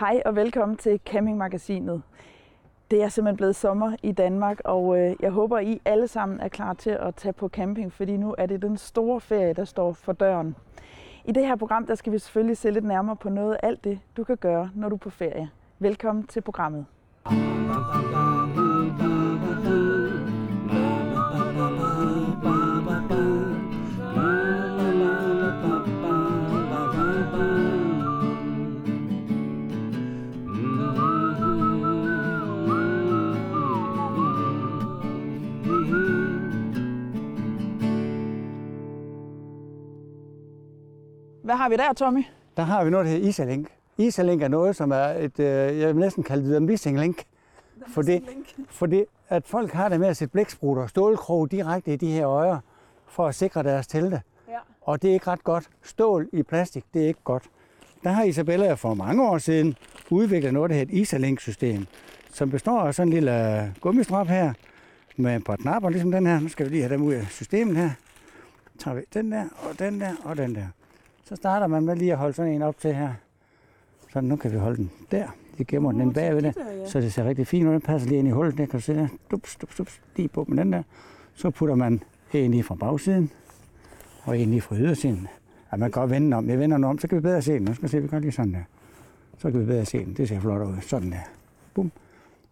Hej og velkommen til Campingmagasinet. Det er simpelthen blevet sommer i Danmark, og øh, jeg håber, I alle sammen er klar til at tage på camping, fordi nu er det den store ferie, der står for døren. I det her program, der skal vi selvfølgelig se lidt nærmere på noget af alt det, du kan gøre, når du er på ferie. Velkommen til programmet. Hvad har vi der, Tommy? Der har vi noget, der hedder Isalink. Isalink er noget, som er et, øh, jeg vil næsten kalde det en missing link. Fordi, fordi at folk har det med at sætte blæksprutter, stålkrog direkte i de her øjer, for at sikre deres telte. Ja. Og det er ikke ret godt. Stål i plastik, det er ikke godt. Der har Isabella for mange år siden udviklet noget, der hedder et Isalink-system, som består af sådan en lille øh, gummistrop her, med et par knapper, ligesom den her. Nu skal vi lige have dem ud af systemet her. Så tager vi den der, og den der, og den der. Så starter man med lige at holde sådan en op til her. Så nu kan vi holde den der. Vi gemmer den bagved der, ja. så det ser rigtig fint ud. Den passer lige ind i hullet der, kan du se der. Dups, dups, dups, lige på med den der. Så putter man en lige fra bagsiden, og en lige fra ydersiden. Ja, man kan godt vende den om. Jeg vender den om, så kan vi bedre se den. Nu skal vi se, vi gør lige sådan der. Så kan vi bedre se den. Det ser flot ud. Sådan der. Bum.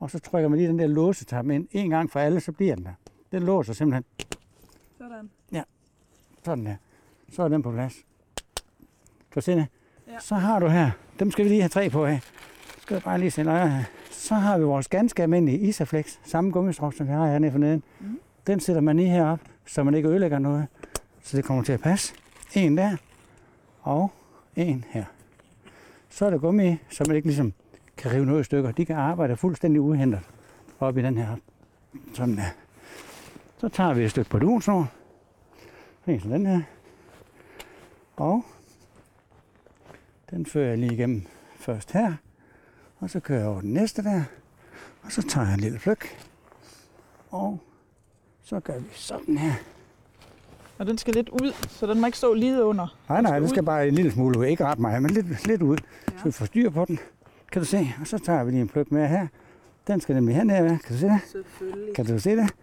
Og så trykker man lige den der låsetab ind. En gang for alle, så bliver den der. Den låser simpelthen Sådan. sådan der. Så er den på plads. Du se det? Ja. Så har du her, dem skal vi lige have tre på af. Skal jeg bare lige se her. Så har vi vores ganske almindelige Isaflex, samme gummistrop, som vi har hernede for neden. Mhm. Den sætter man lige herop, så man ikke ødelægger noget. Så det kommer til at passe. En der, og en her. Så er der gummi, så man ikke ligesom kan rive noget i stykker. De kan arbejde fuldstændig uhindret op i den her. Sådan der. Så tager vi et stykke bardonsnor. En som den her. Og den fører jeg lige igennem først her. Og så kører jeg over den næste der. Og så tager jeg en lille pløk. Og så gør vi sådan her. Og den skal lidt ud, så den må ikke stå lige under. Nej, nej, skal den skal ud. bare en lille smule ud. Ikke ret meget, men lidt, lidt ud. Så vi får styr på den. Kan du se? Og så tager vi lige en pløk med her. Den skal nemlig hernede. Kan du se det? Selvfølgelig. Kan du se det?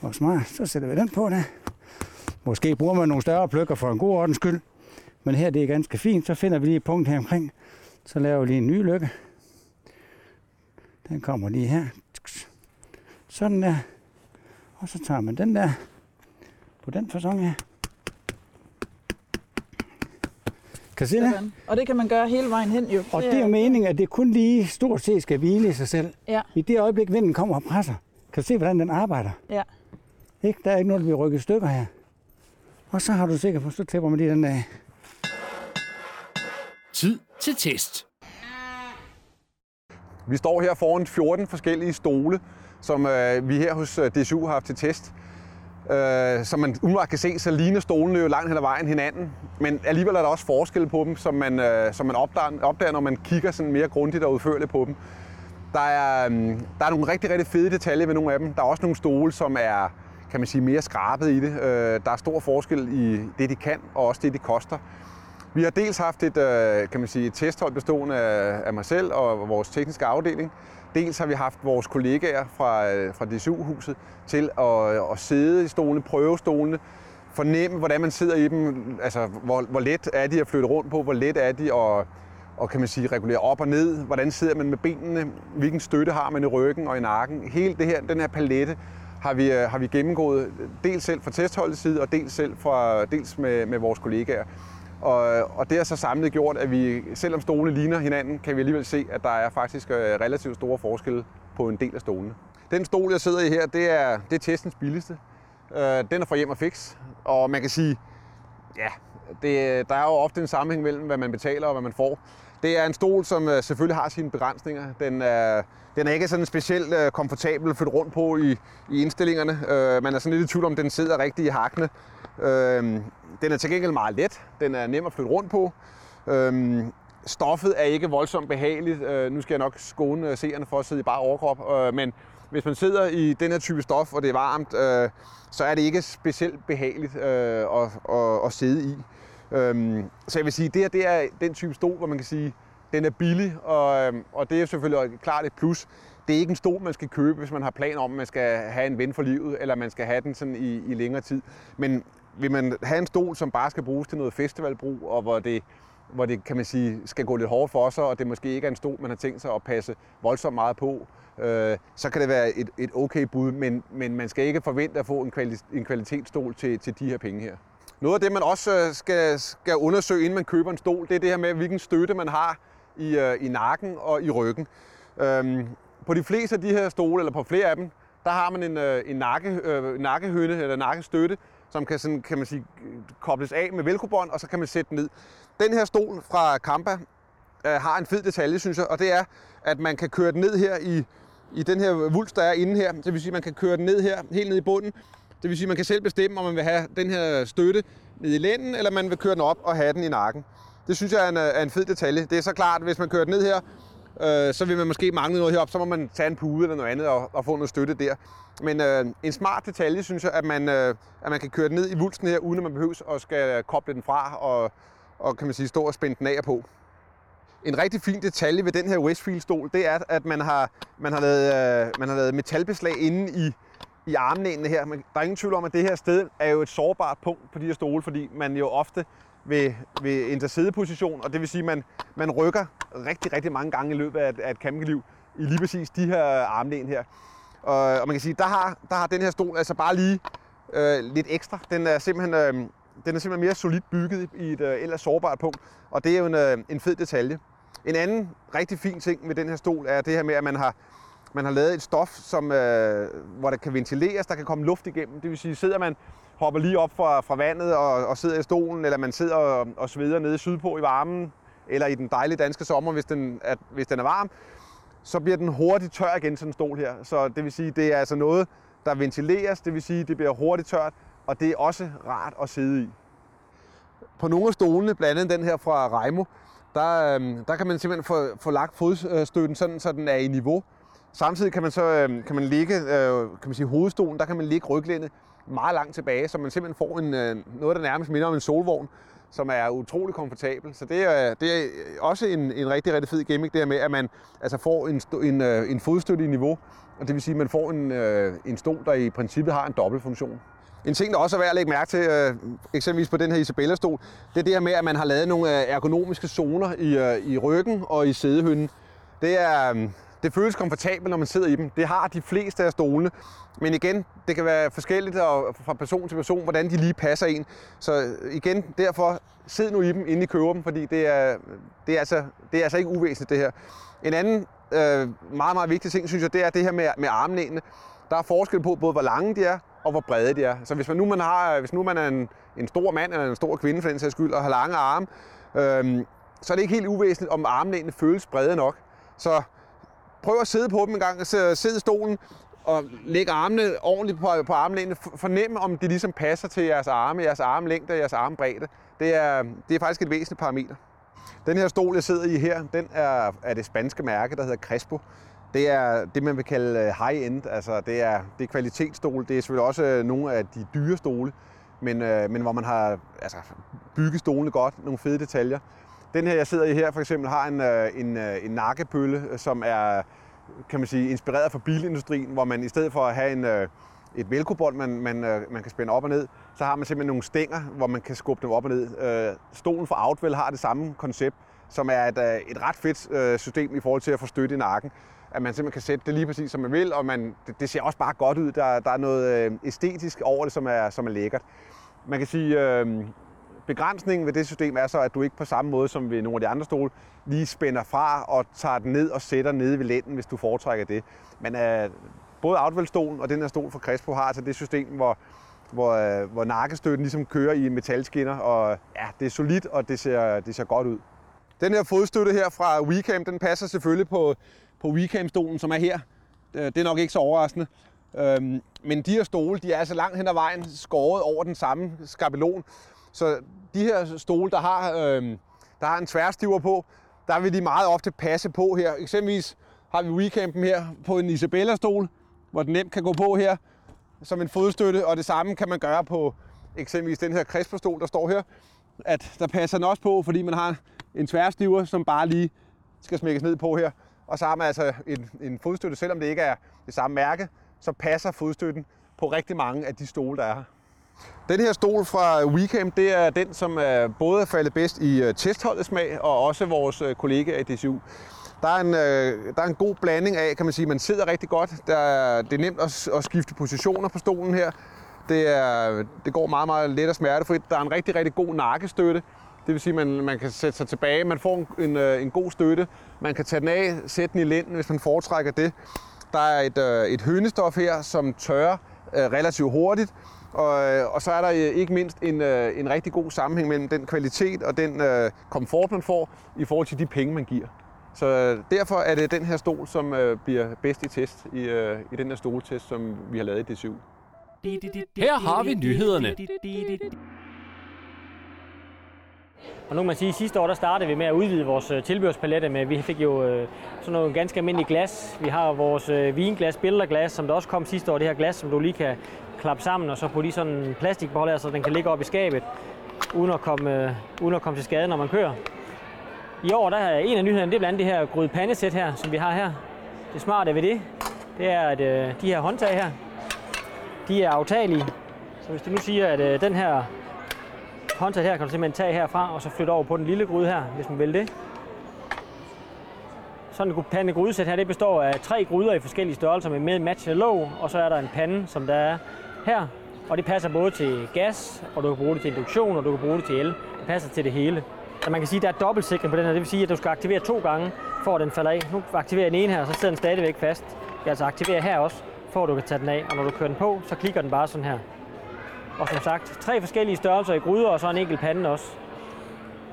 Og smart. Så sætter vi den på der. Måske bruger man nogle større pløkker for en god ordens skyld. Men her det er ganske fint. Så finder vi lige et punkt her omkring. Så laver vi lige en ny lykke. Den kommer lige her. Sådan der. Og så tager man den der. På den fasong her. Kan se det? Og det kan man gøre hele vejen hen jo. Og det er jo meningen, at det kun lige stort set skal hvile i sig selv. Ja. I det øjeblik, vinden kommer og presser, kan du se, hvordan den arbejder. Ja. Ikke? Der er ikke noget, der bliver rykket stykker her. Og så har du sikkert på, så tæpper man lige den af. Tid til test. Vi står her foran 14 forskellige stole, som øh, vi her hos øh, DSU har haft til test. Øh, som man umiddelbart kan se, så ligner stolene jo langt hen ad vejen hinanden. Men alligevel er der også forskel på dem, som man, øh, som man opdager, opdager, når man kigger sådan mere grundigt og udførligt på dem. Der er, øh, der er nogle rigtig, rigtig fede detaljer ved nogle af dem. Der er også nogle stole, som er kan man sige, mere skrabet i det. Øh, der er stor forskel i det, de kan, og også det, de koster. Vi har dels haft et, øh, kan man sige, et testhold bestående af, af mig selv og vores tekniske afdeling. Dels har vi haft vores kollegaer fra, øh, fra DSU-huset til at, øh, at sidde i stolene, prøve stolene, fornemme, hvordan man sidder i dem, altså hvor, hvor let er de at flytte rundt på, hvor let er de at og kan man sige, regulere op og ned, hvordan sidder man med benene, hvilken støtte har man i ryggen og i nakken. Hele det her, den her palette har vi, har vi gennemgået, dels selv fra testholdets side, og dels selv fra, dels med, med vores kollegaer. Og, og det har så samlet gjort, at vi, selvom stolene ligner hinanden, kan vi alligevel se, at der er faktisk øh, relativt store forskelle på en del af stolene. Den stol, jeg sidder i her, det er, det er testens billigste. Øh, den er fra Hjem og Fix, og man kan sige, ja, det, der er jo ofte en sammenhæng mellem, hvad man betaler og hvad man får. Det er en stol, som øh, selvfølgelig har sine begrænsninger. Den er, den er ikke sådan specielt komfortabel at flytte rundt på i, i indstillingerne. Man er sådan lidt i tvivl om, den sidder rigtigt i hakkene. Den er til gengæld meget let. Den er nem at flytte rundt på. Øhm, stoffet er ikke voldsomt behageligt. Øh, nu skal jeg nok skåne øh, seerne for at sidde i bare overkrop. Øh, men hvis man sidder i den her type stof, og det er varmt, øh, så er det ikke specielt behageligt øh, at, at, at sidde i. Øhm, så jeg vil sige, det her det er den type stol, hvor man kan sige, den er billig, og, øhm, og det er selvfølgelig klart et plus. Det er ikke en stol, man skal købe, hvis man har planer om, at man skal have en ven for livet, eller man skal have den sådan i, i længere tid. Men vil man have en stol, som bare skal bruges til noget festivalbrug, og hvor det, hvor det kan man sige, skal gå lidt hårdt for sig, og det måske ikke er en stol, man har tænkt sig at passe voldsomt meget på, øh, så kan det være et, et okay bud, men, men man skal ikke forvente at få en, kvali, en kvalitetsstol til, til de her penge her. Noget af det, man også øh, skal, skal undersøge, inden man køber en stol, det er det her med, hvilken støtte man har i, øh, i nakken og i ryggen. Øhm, på de fleste af de her stole, eller på flere af dem, der har man en, øh, en nakke, øh, nakkehønde eller nakkestøtte, som kan, sådan, kan man sige, kobles af med velcrobånd, og så kan man sætte den ned. Den her stol fra Kampa øh, har en fed detalje, synes jeg, og det er, at man kan køre den ned her i, i den her vulst, der er inde her. Det vil sige, at man kan køre den ned her, helt ned i bunden. Det vil sige, at man kan selv bestemme, om man vil have den her støtte ned i lænden, eller man vil køre den op og have den i nakken. Det synes jeg er en, øh, er en fed detalje. Det er så klart, at hvis man kører den ned her, øh, så vil man måske mangle noget heroppe, så må man tage en pude eller noget andet og, og få noget støtte der. Men øh, en smart detalje, synes jeg, at man, øh, at man kan køre den ned i vulsen her, uden at man behøver at skal koble den fra og, og kan man sige, stå og spænde den af på. En rigtig fin detalje ved den her Westfield-stol, det er, at man har, man har, lavet, øh, man har lavet metalbeslag inde i, i armlænene her. Men der er ingen tvivl om, at det her sted er jo et sårbart punkt på de her stole, fordi man jo ofte ved, ved intersædeposition, og det vil sige, at man, man rykker rigtig, rigtig mange gange i løbet af et, af et campingliv i lige præcis de her armlæn her. Og, og man kan sige, der har, der har den her stol altså bare lige øh, lidt ekstra. Den er simpelthen, øh, den er simpelthen mere solidt bygget i et øh, ellers sårbart punkt, og det er jo en, øh, en fed detalje. En anden rigtig fin ting med den her stol er det her med, at man har, man har lavet et stof, som, øh, hvor der kan ventileres, der kan komme luft igennem. Det vil sige, sidder man hopper lige op fra, fra vandet og, og sidder i stolen, eller man sidder og, og sveder nede sydpå i varmen, eller i den dejlige danske sommer, hvis den er, hvis den er varm, så bliver den hurtigt tør igen, sådan en stol her. Så det vil sige, det er altså noget, der ventileres, det vil sige, det bliver hurtigt tørt, og det er også rart at sidde i. På nogle af stolene, blandt andet den her fra Reimo, der, øhm, der kan man simpelthen få, få lagt fodstøtten sådan, så den er i niveau. Samtidig kan man så øh, kan man ligge, øh, kan man sige, hovedstolen, der kan man ligge ryglændet meget langt tilbage, så man simpelthen får en, øh, noget, der nærmest minder om en solvogn, som er utrolig komfortabel. Så det er, det er også en, en rigtig, rigtig fed gimmick, det her med, at man altså får en, en, en fodstøtte i niveau, og det vil sige, at man får en, en stol, der i princippet har en dobbeltfunktion. En ting, der også er værd at lægge mærke til, øh, eksempelvis på den her Isabella-stol, det er det her med, at man har lavet nogle ergonomiske zoner i, øh, i ryggen og i sædehønnen. Det, er, det føles komfortabelt, når man sidder i dem. Det har de fleste af stolene. Men igen, det kan være forskelligt fra person til person, hvordan de lige passer en. Så igen, derfor sid nu i dem, inden I køber dem, fordi det er, det er, altså, det er altså ikke uvæsentligt det her. En anden øh, meget, meget vigtig ting, synes jeg, det er det her med, med armlænene. Der er forskel på både, hvor lange de er, og hvor brede de er. Så hvis man nu, man har, hvis nu man er en, en stor mand eller en stor kvinde for den sags skyld, og har lange arme, øh, så er det ikke helt uvæsentligt, om armlænene føles brede nok. Så prøv at sidde på dem en gang, sidde i stolen, og lægge armene ordentligt på, på armlænene. Fornem, om de ligesom passer til jeres arme, jeres armlængde og jeres armbredde. Det er, det er faktisk et væsentligt parameter. Den her stol, jeg sidder i her, den er, er det spanske mærke, der hedder Crespo. Det er det, man vil kalde øh, high-end. Altså, det er, det er kvalitetsstol. Det er selvfølgelig også øh, nogle af de dyre stole, men, øh, men hvor man har altså, bygget stolene godt, nogle fede detaljer. Den her, jeg sidder i her, for eksempel, har en, øh, en, øh, en nakkepølle, øh, som er kan man sige, inspireret fra bilindustrien, hvor man i stedet for at have en, et velcro man, man, man kan spænde op og ned, så har man simpelthen nogle stænger, hvor man kan skubbe dem op og ned. Stolen fra Outwell har det samme koncept, som er et, et ret fedt system i forhold til at få støtte i nakken. At man simpelthen kan sætte det lige præcis, som man vil, og man, det, det ser også bare godt ud. Der, der er noget æstetisk over det, som er, som er lækkert. Man kan sige, øh, Begrænsningen ved det system er så, at du ikke på samme måde som ved nogle af de andre stole lige spænder fra og tager den ned og sætter ned ved lænden, hvis du foretrækker det. Men øh, både outwell og den her stol fra Crespo har altså det system, hvor, hvor, øh, hvor nakkestøtten ligesom kører i metalskinner, og ja, det er solidt, og det ser, det ser godt ud. Den her fodstøtte her fra WeCam, den passer selvfølgelig på, på WeCam-stolen, som er her. Øh, det er nok ikke så overraskende. Øhm, men de her stole, de er altså langt hen ad vejen skåret over den samme skabelon, så de her stole, der har, øh, der har en tværstiver på, der vil de meget ofte passe på her. Eksempelvis har vi weekenden her på en Isabella-stol, hvor den nemt kan gå på her som en fodstøtte, og det samme kan man gøre på eksempelvis den her Crespo-stol, der står her, at der passer den også på, fordi man har en tværstiver, som bare lige skal smækkes ned på her. Og så har man altså en, en fodstøtte, selvom det ikke er det samme mærke, så passer fodstøtten på rigtig mange af de stole, der er her. Den her stol fra Weekend, det er den, som er både er faldet bedst i øh, testholdets smag, og også vores kollegaer kollega i DCU. Der er, en, øh, der er en god blanding af, kan man sige, man sidder rigtig godt. Der er, det er nemt at, at skifte positioner på stolen her. Det, er, det går meget, meget let og smertefrit. Der er en rigtig, rigtig god nakkestøtte. Det vil sige, at man, man kan sætte sig tilbage. Man får en, en, en god støtte. Man kan tage den af, sætte den i lænden, hvis man foretrækker det. Der er et, et hønestof her, som tørrer relativt hurtigt. Og, øh, og så er der øh, ikke mindst en, øh, en rigtig god sammenhæng mellem den kvalitet og den øh, komfort, man får i forhold til de penge, man giver. Så derfor er det den her stol, som øh, bliver bedst i test i, øh, i den her stoltest, som vi har lavet i D7. Her har vi nyhederne. Og nu kan man sige, at sidste år der startede vi med at udvide vores øh, tilbehørspalette med, vi fik jo øh, sådan noget ganske almindeligt glas. Vi har vores øh, vinglas, billederglas, som der også kom sidste år, det her glas, som du lige kan klappe sammen, og så putte i sådan en plastikbeholder, så den kan ligge op i skabet, uden at komme, øh, uden at komme til skade, når man kører. I år der er en af nyhederne, det er blandt andet det her gryde pandesæt her, som vi har her. Det smarte ved det, det er, at øh, de her håndtag her, de er aftagelige. Så hvis du nu siger, at øh, den her håndtag her kan du simpelthen tage herfra, og så flytte over på den lille gryde her, hvis man vil det. Sådan en pande grydesæt her, det består af tre gryder i forskellige størrelser med med matchende låg, og så er der en pande, som der er her. Og det passer både til gas, og du kan bruge det til induktion, og du kan bruge det til el. Det passer til det hele. Så man kan sige, at der er dobbeltsikring på den her. Det vil sige, at du skal aktivere to gange, for at den falder af. Nu aktiverer den ene her, og så sidder den stadigvæk fast. Jeg altså aktiverer her også, for at du kan tage den af. Og når du kører den på, så klikker den bare sådan her. Og som sagt, tre forskellige størrelser i gryder, og så en enkelt pande også.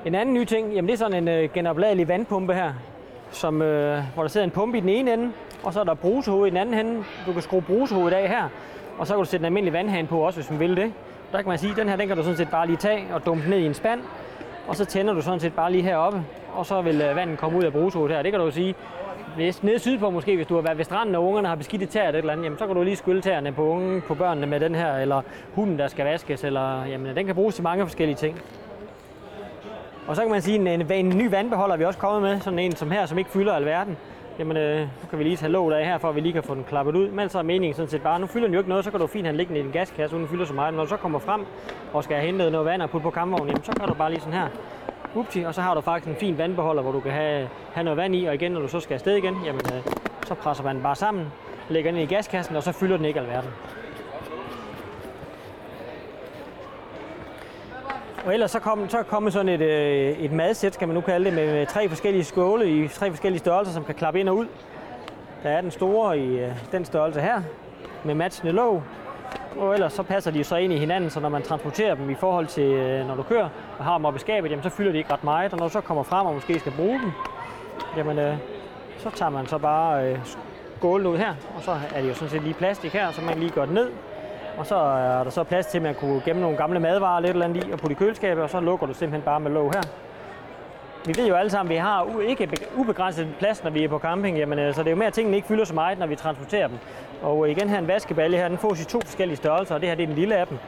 En anden ny ting, jamen det er sådan en øh, genopladelig vandpumpe her, som, øh, hvor der sidder en pumpe i den ene ende, og så er der brusehoved i den anden ende. Du kan skrue brusehovedet af her, og så kan du sætte en almindelig vandhane på også, hvis man vil det. Der kan man sige, at den her den kan du sådan set bare lige tage og dumpe ned i en spand, og så tænder du sådan set bare lige heroppe, og så vil øh, vandet komme ud af brusehovedet her. Det kan du sige, hvis nede sydpå måske, hvis du har været ved stranden, og ungerne har beskidte tæer eller et eller andet, jamen, så kan du lige skylle tæerne på, unge, på børnene med den her, eller hunden, der skal vaskes, eller jamen, den kan bruges til mange forskellige ting. Og så kan man sige, en, en, en ny vandbeholder er vi også kommet med, sådan en som her, som ikke fylder alverden. Jamen, øh, nu kan vi lige tage låget af her, for at vi lige kan få den klappet ud. Men så er meningen sådan set bare, nu fylder den jo ikke noget, så kan du fint have den liggende i din gaskasse, uden den fylder så meget. Når du så kommer frem og skal have hentet noget vand og putte på kampvognen, jamen, så kan du bare lige sådan her. Upti, og så har du faktisk en fin vandbeholder, hvor du kan have, have noget vand i, og igen, når du så skal afsted igen, jamen, øh, så presser man den bare sammen, lægger den i gaskassen, og så fylder den ikke alverden. Og ellers så kom, så kom sådan et, øh, et madsæt, skal man nu kalde det, med tre forskellige skåle i tre forskellige størrelser, som kan klappe ind og ud. Der er den store i øh, den størrelse her, med matchende låg. Og ellers så passer de jo så ind i hinanden, så når man transporterer dem i forhold til, øh, når du kører og har dem oppe i skabet, jamen så fylder de ikke ret meget. Og når du så kommer frem og måske skal bruge dem, jamen øh, så tager man så bare øh, skålen ud her, og så er det jo sådan set lige plastik her, så man lige gør det ned, og så er der så plads til, at man kunne gemme nogle gamle madvarer lidt eller andet i og putte i køleskabet, og så lukker du simpelthen bare med låg her. Vi ved jo alle sammen, at vi har ikke ubegrænset plads, når vi er på camping, jamen, øh, så det er jo mere, at tingene ikke fylder så meget, når vi transporterer dem. Og øh, igen her en vaskebalje her, den fås i to forskellige størrelser, og det her det er den lille af dem.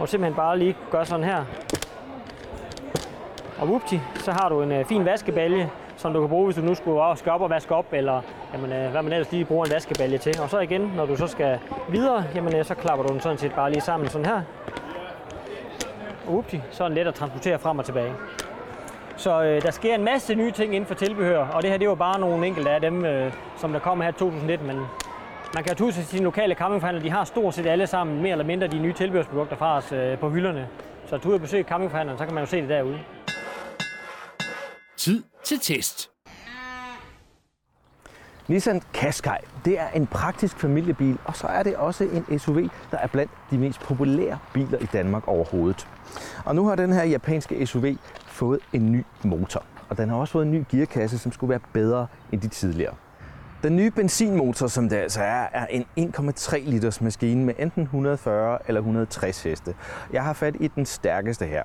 Og simpelthen bare lige gør sådan her. Og whoopty, så har du en øh, fin vaskebalje, som du kan bruge, hvis du nu skulle skal op og vaske op, eller jamen, hvad man ellers lige bruger en vaskebalje til. Og så igen, når du så skal videre, jamen, så klapper du den sådan set bare lige sammen sådan her. Upti, så er den let at transportere frem og tilbage. Så øh, der sker en masse nye ting inden for tilbehør, og det her det var bare nogle enkelte af dem, øh, som der kommer her i 2019, men man kan jo til sine lokale campingforhandlere, de har stort set alle sammen mere eller mindre de nye tilbehørsprodukter fra os øh, på hylderne. Så du og besøg campingforhandleren, så kan man jo se det derude. Tid til test. Nissan Qashqai, det er en praktisk familiebil, og så er det også en SUV, der er blandt de mest populære biler i Danmark overhovedet. Og nu har den her japanske SUV fået en ny motor, og den har også fået en ny gearkasse, som skulle være bedre end de tidligere. Den nye benzinmotor, som det altså er, er en 1,3 liters maskine med enten 140 eller 160 heste. Jeg har fat i den stærkeste her.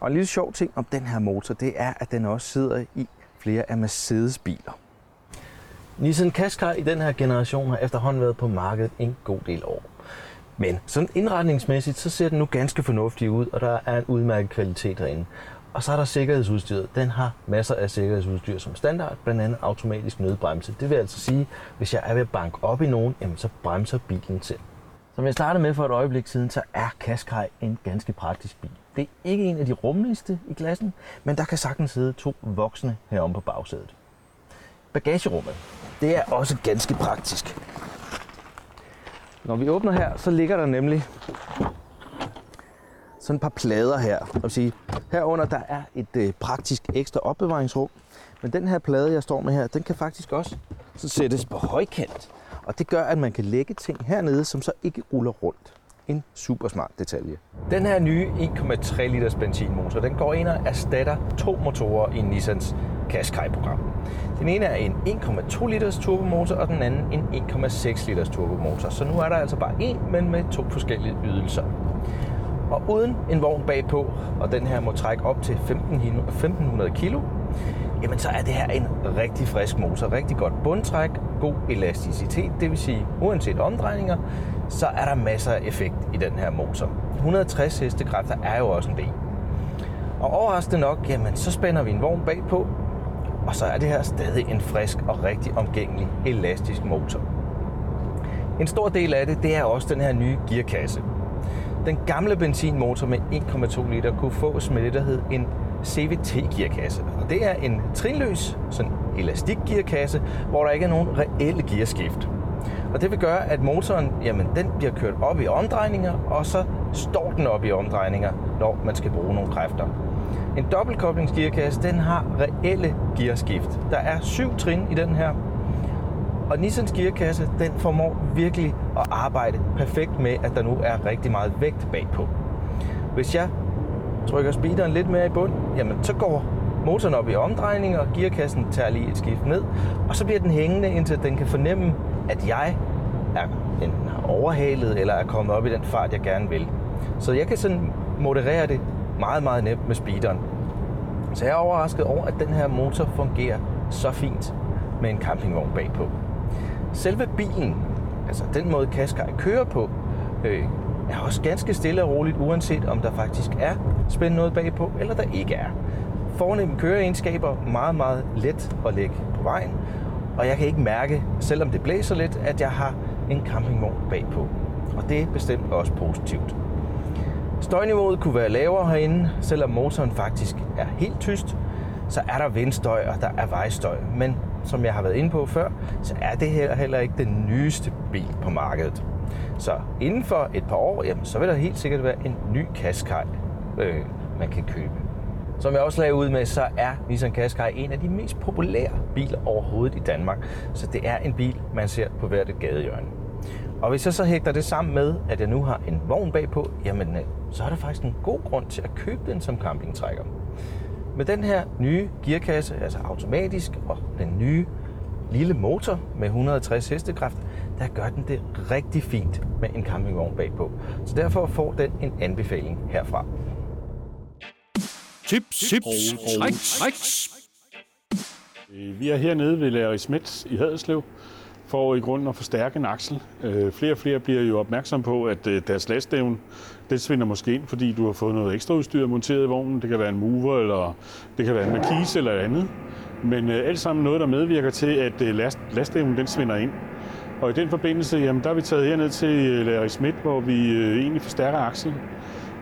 Og en lille sjov ting om den her motor, det er, at den også sidder i flere af Mercedes biler. Nissan Qashqai i den her generation har efterhånden været på markedet en god del år. Men sådan indretningsmæssigt, så ser den nu ganske fornuftig ud, og der er en udmærket kvalitet derinde. Og så er der sikkerhedsudstyret. Den har masser af sikkerhedsudstyr som standard, blandt andet automatisk nødbremse. Det vil altså sige, hvis jeg er ved at banke op i nogen, jamen så bremser bilen selv. Som jeg startede med for et øjeblik siden, så er Qashqai en ganske praktisk bil. Det er ikke en af de rummeligste i klassen, men der kan sagtens sidde to voksne heromme på bagsædet. Bagagerummet, det er også ganske praktisk. Når vi åbner her, så ligger der nemlig sådan et par plader her. Jeg vil sige, herunder der er et øh, praktisk ekstra opbevaringsrum. Men den her plade, jeg står med her, den kan faktisk også så sættes på højkant. Og det gør, at man kan lægge ting hernede, som så ikke ruller rundt. En super smart detalje. Den her nye 1,3 liters benzinmotor, den går ind og erstatter to motorer i Nissans Qashqai-program. Den ene er en 1,2 liters turbomotor, og den anden en 1,6 liters turbomotor. Så nu er der altså bare en, men med to forskellige ydelser. Og uden en vogn bagpå, og den her må trække op til 1500 kilo, jamen så er det her en rigtig frisk motor. Rigtig godt bundtræk, god elasticitet, det vil sige, uanset omdrejninger, så er der masser af effekt i den her motor. 160 hestekræfter er jo også en del. Og overraskende nok, jamen så spænder vi en vogn bagpå, og så er det her stadig en frisk og rigtig omgængelig elastisk motor. En stor del af det, det er også den her nye gearkasse. Den gamle benzinmotor med 1,2 liter kunne fås med det, der hed en CVT-gearkasse. Og det er en trinløs, sådan elastik-gearkasse, hvor der ikke er nogen reelle gearskift. Og det vil gøre, at motoren jamen, den bliver kørt op i omdrejninger, og så står den op i omdrejninger, når man skal bruge nogle kræfter. En dobbeltkoblingsgearkasse, den har reelle gearskift. Der er syv trin i den her, og Nissans gearkasse, den formår virkelig at arbejde perfekt med, at der nu er rigtig meget vægt bagpå. Hvis jeg trykker speederen lidt mere i bund, jamen så går motoren op i omdrejninger, og gearkassen tager lige et skift ned, og så bliver den hængende, indtil den kan fornemme, at jeg er enten har overhalet, eller er kommet op i den fart, jeg gerne vil. Så jeg kan sådan moderere det meget, meget nemt med speederen. Så jeg er overrasket over, at den her motor fungerer så fint med en campingvogn bagpå. Selve bilen, altså den måde Qashqai kører på, øh, er også ganske stille og roligt, uanset om der faktisk er spændt noget bagpå, eller der ikke er. Fornemme køreegenskaber, meget, meget let at lægge på vejen, og jeg kan ikke mærke, selvom det blæser lidt, at jeg har en campingvogn bagpå. Og det er bestemt også positivt. Støjniveauet kunne være lavere herinde, selvom motoren faktisk er helt tyst, så er der vindstøj og der er vejstøj. Men som jeg har været inde på før, så er det her heller ikke den nyeste bil på markedet. Så inden for et par år, jamen, så vil der helt sikkert være en ny Qashqai, øh, man kan købe. Som jeg også lagde ud med, så er Nissan Qashqai en af de mest populære biler overhovedet i Danmark. Så det er en bil, man ser på hvert et gadehjørne. Og hvis jeg så hægter det sammen med, at jeg nu har en vogn bagpå, jamen øh, så er der faktisk en god grund til at købe den som campingtrækker. Med den her nye gearkasse, altså automatisk, og den nye lille motor med 160 hestekraft, der gør den det rigtig fint med en campingvogn bagpå. Så derfor får den en anbefaling herfra. Tips, tips, tricks, tricks. Øh, Vi er hernede ved Larry Smith i Haderslev for i grunden at forstærke en aksel. Øh, Flere og flere bliver jo opmærksom på, at øh, deres lastevne, det svinder måske ind, fordi du har fået noget ekstra udstyr monteret i vognen. Det kan være en mover, eller det kan være en markise eller andet. Men øh, alt sammen noget, der medvirker til, at øh, last, lastevnen den svinder ind. Og i den forbindelse, jamen, der er vi taget herned til Larry Smith, hvor vi øh, egentlig forstærker akslen.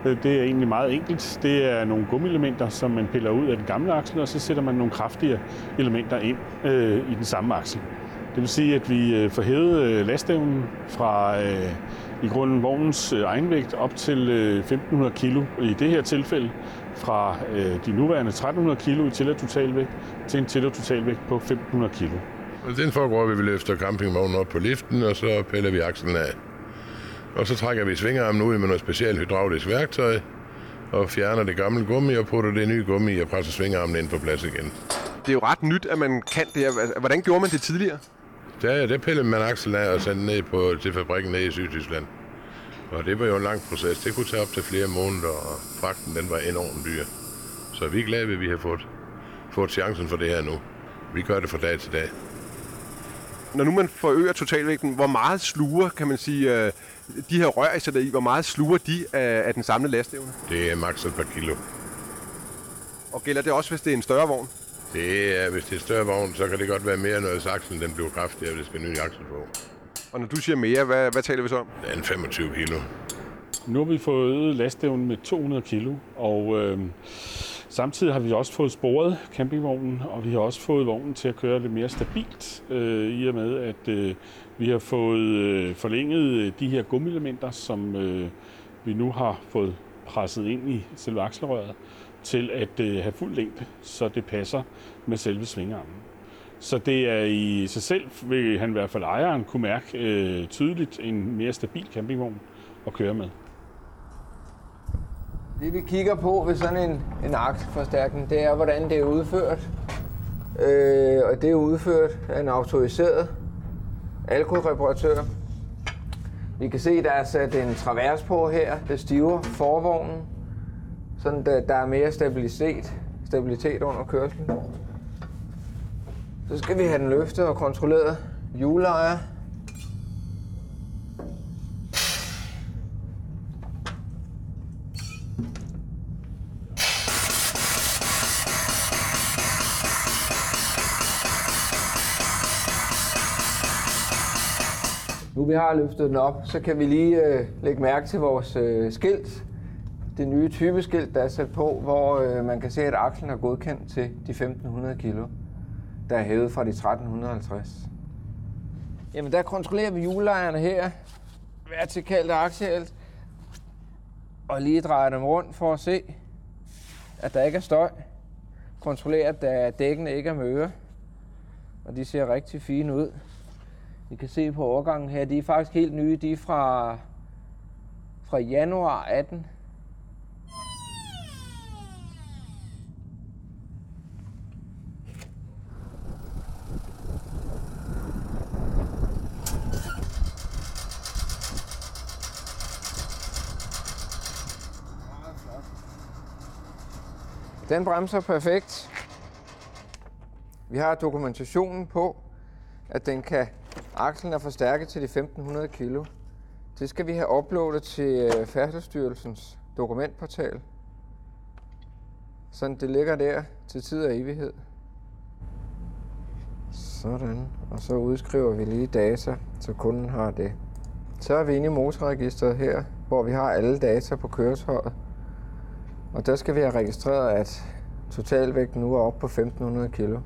Øh, det er egentlig meget enkelt. Det er nogle gummielementer, som man piller ud af den gamle aksel, og så sætter man nogle kraftigere elementer ind øh, i den samme aksel. Det vil sige, at vi øh, får hævet øh, lastevnen fra øh, i grunden vognens egenvægt op til øh, 1500 kilo i det her tilfælde, fra øh, de nuværende 1300 kilo i tilladt totalvægt til en tilladt totalvægt på 1500 kilo. Og den foregår, at vi løfter campingvognen op på liften, og så piller vi akslen af. Og så trækker vi svingarmen ud med noget specielt hydraulisk værktøj, og fjerner det gamle gummi og putter det nye gummi i og presser svingarmen ind på plads igen. Det er jo ret nyt, at man kan det her. Hvordan gjorde man det tidligere? Der, der pillede man akslen af og sendte den ned på, til fabrikken nede i Sydtyskland. Og det var jo en lang proces. Det kunne tage op til flere måneder, og fragten den var enormt dyr. Så vi er glade ved, at vi har fået, fået chancen for det her nu. Vi gør det fra dag til dag. Når nu man forøger totalvægten, hvor meget sluger, kan man sige, øh, de her rør, I sætter i, hvor meget sluger de af, af den samlede lastevne? Det er maks et par kilo. Og gælder det også, hvis det er en større vogn? Det er, hvis det er større vogn, så kan det godt være mere, når aksen den bliver kraftigere, hvis det skal ny aksel på. Og når du siger mere, hvad, hvad taler vi så om? Det er en 25 kilo. Nu har vi fået øget lastevnen med 200 kilo, og øh, samtidig har vi også fået sporet campingvognen, og vi har også fået vognen til at køre lidt mere stabilt, øh, i og med at øh, vi har fået øh, forlænget øh, de her gummilementer, som øh, vi nu har fået presset ind i selve akselrøret, til at øh, have fuld længde, så det passer med selve svingarmen. Så det er i sig selv, vil han i hvert fald ejeren kunne mærke øh, tydeligt en mere stabil campingvogn at køre med. Det vi kigger på ved sådan en, en akselforstærkning, det er, hvordan det er udført. Øh, og det er udført af en autoriseret alkoreparatør. Vi kan se, at der er sat en travers på her, der stiver forvognen, sådan der, der er mere stabilitet, stabilitet under kørslen. Så skal vi have den løftet og kontrolleret hjulejer. Vi har løftet den op, så kan vi lige øh, lægge mærke til vores øh, skilt. Det nye typeskilt, der er sat på, hvor øh, man kan se, at akslen er godkendt til de 1500 kilo, der er hævet fra de 1350. Jamen, der kontrollerer vi hjullejerne her, vertikalt og aksielt, og lige drejer dem rundt for at se, at der ikke er støj. Kontrollerer, at dækkene ikke er møre, og de ser rigtig fine ud. I kan se på overgangen her, de er faktisk helt nye. De er fra, fra januar 18. Den bremser perfekt. Vi har dokumentationen på, at den kan Akslen er forstærket til de 1500 kilo. Det skal vi have uploadet til øh, Færdselsstyrelsens dokumentportal. Sådan det ligger der til tid og evighed. Sådan. Og så udskriver vi lige data, så kunden har det. Så er vi inde i motorregistret her, hvor vi har alle data på køretøjet. Og der skal vi have registreret, at totalvægten nu er oppe på 1500 kilo.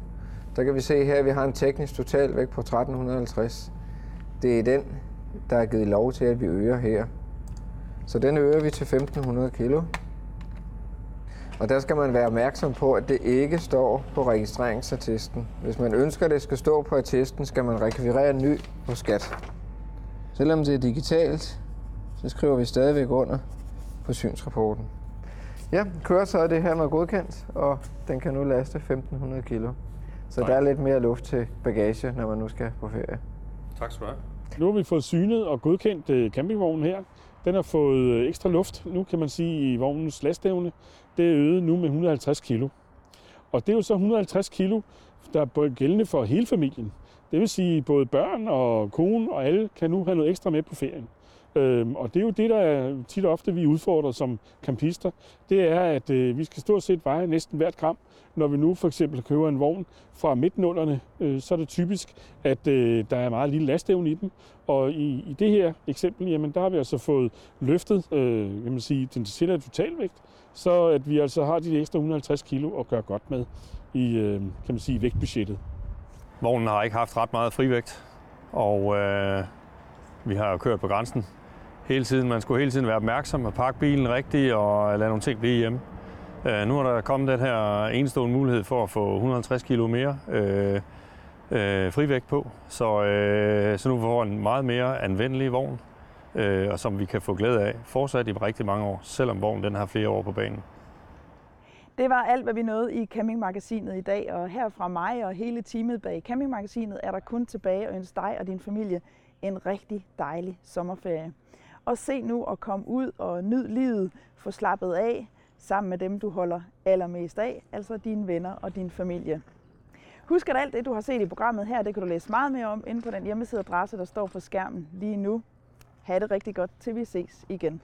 Der kan vi se her, at vi har en teknisk totalvægt på 1350. Det er den, der er givet lov til, at vi øger her. Så den øger vi til 1500 kilo. Og der skal man være opmærksom på, at det ikke står på registreringsattesten. Hvis man ønsker, at det skal stå på attesten, skal man rekvirere en ny på skat. Selvom det er digitalt, så skriver vi stadigvæk under på synsrapporten. Ja, køretøjet det her med godkendt, og den kan nu laste 1500 kilo. Så Nej. der er lidt mere luft til bagage, når man nu skal på ferie. Tak skal du have. Nu har vi fået synet og godkendt øh, campingvognen her. Den har fået øh, ekstra luft, nu kan man sige, i vognens lastevne. Det er øget nu med 150 kilo. Og det er jo så 150 kilo, der er gældende for hele familien. Det vil sige, både børn og kone og alle kan nu have noget ekstra med på ferien. Øhm, og det er jo det, der er tit og ofte vi udfordrer som campister. Det er, at øh, vi skal stort set veje næsten hvert gram. Når vi nu for eksempel køber en vogn fra midtnullerne, øh, så er det typisk, at øh, der er meget lille lastevne i dem. Og i, i det her eksempel, jamen, der har vi altså fået løftet øh, kan man sige, den tilladte totalvægt, så at vi altså har de ekstra 150 kilo at gøre godt med i øh, kan man sige, vægtbudgettet. Vognen har ikke haft ret meget frivægt, og øh, vi har jo kørt på grænsen hele tiden. Man skulle hele tiden være opmærksom og pakke bilen rigtigt og lade nogle ting blive hjemme. Øh, nu er der kommet den her enestående mulighed for at få 150 kg mere øh, øh, frivægt på, så, øh, så nu får vi en meget mere anvendelig vogn, øh, og som vi kan få glæde af fortsat i rigtig mange år, selvom vognen den har flere år på banen. Det var alt, hvad vi nåede i Campingmagasinet i dag, og her fra mig og hele teamet bag Campingmagasinet er der kun tilbage at ønske dig og din familie en rigtig dejlig sommerferie. Og se nu at komme ud og nyd livet, få slappet af sammen med dem, du holder allermest af, altså dine venner og din familie. Husk, at alt det, du har set i programmet her, det kan du læse meget mere om inde på den hjemmesideadresse, der står på skærmen lige nu. Ha' det rigtig godt, til vi ses igen.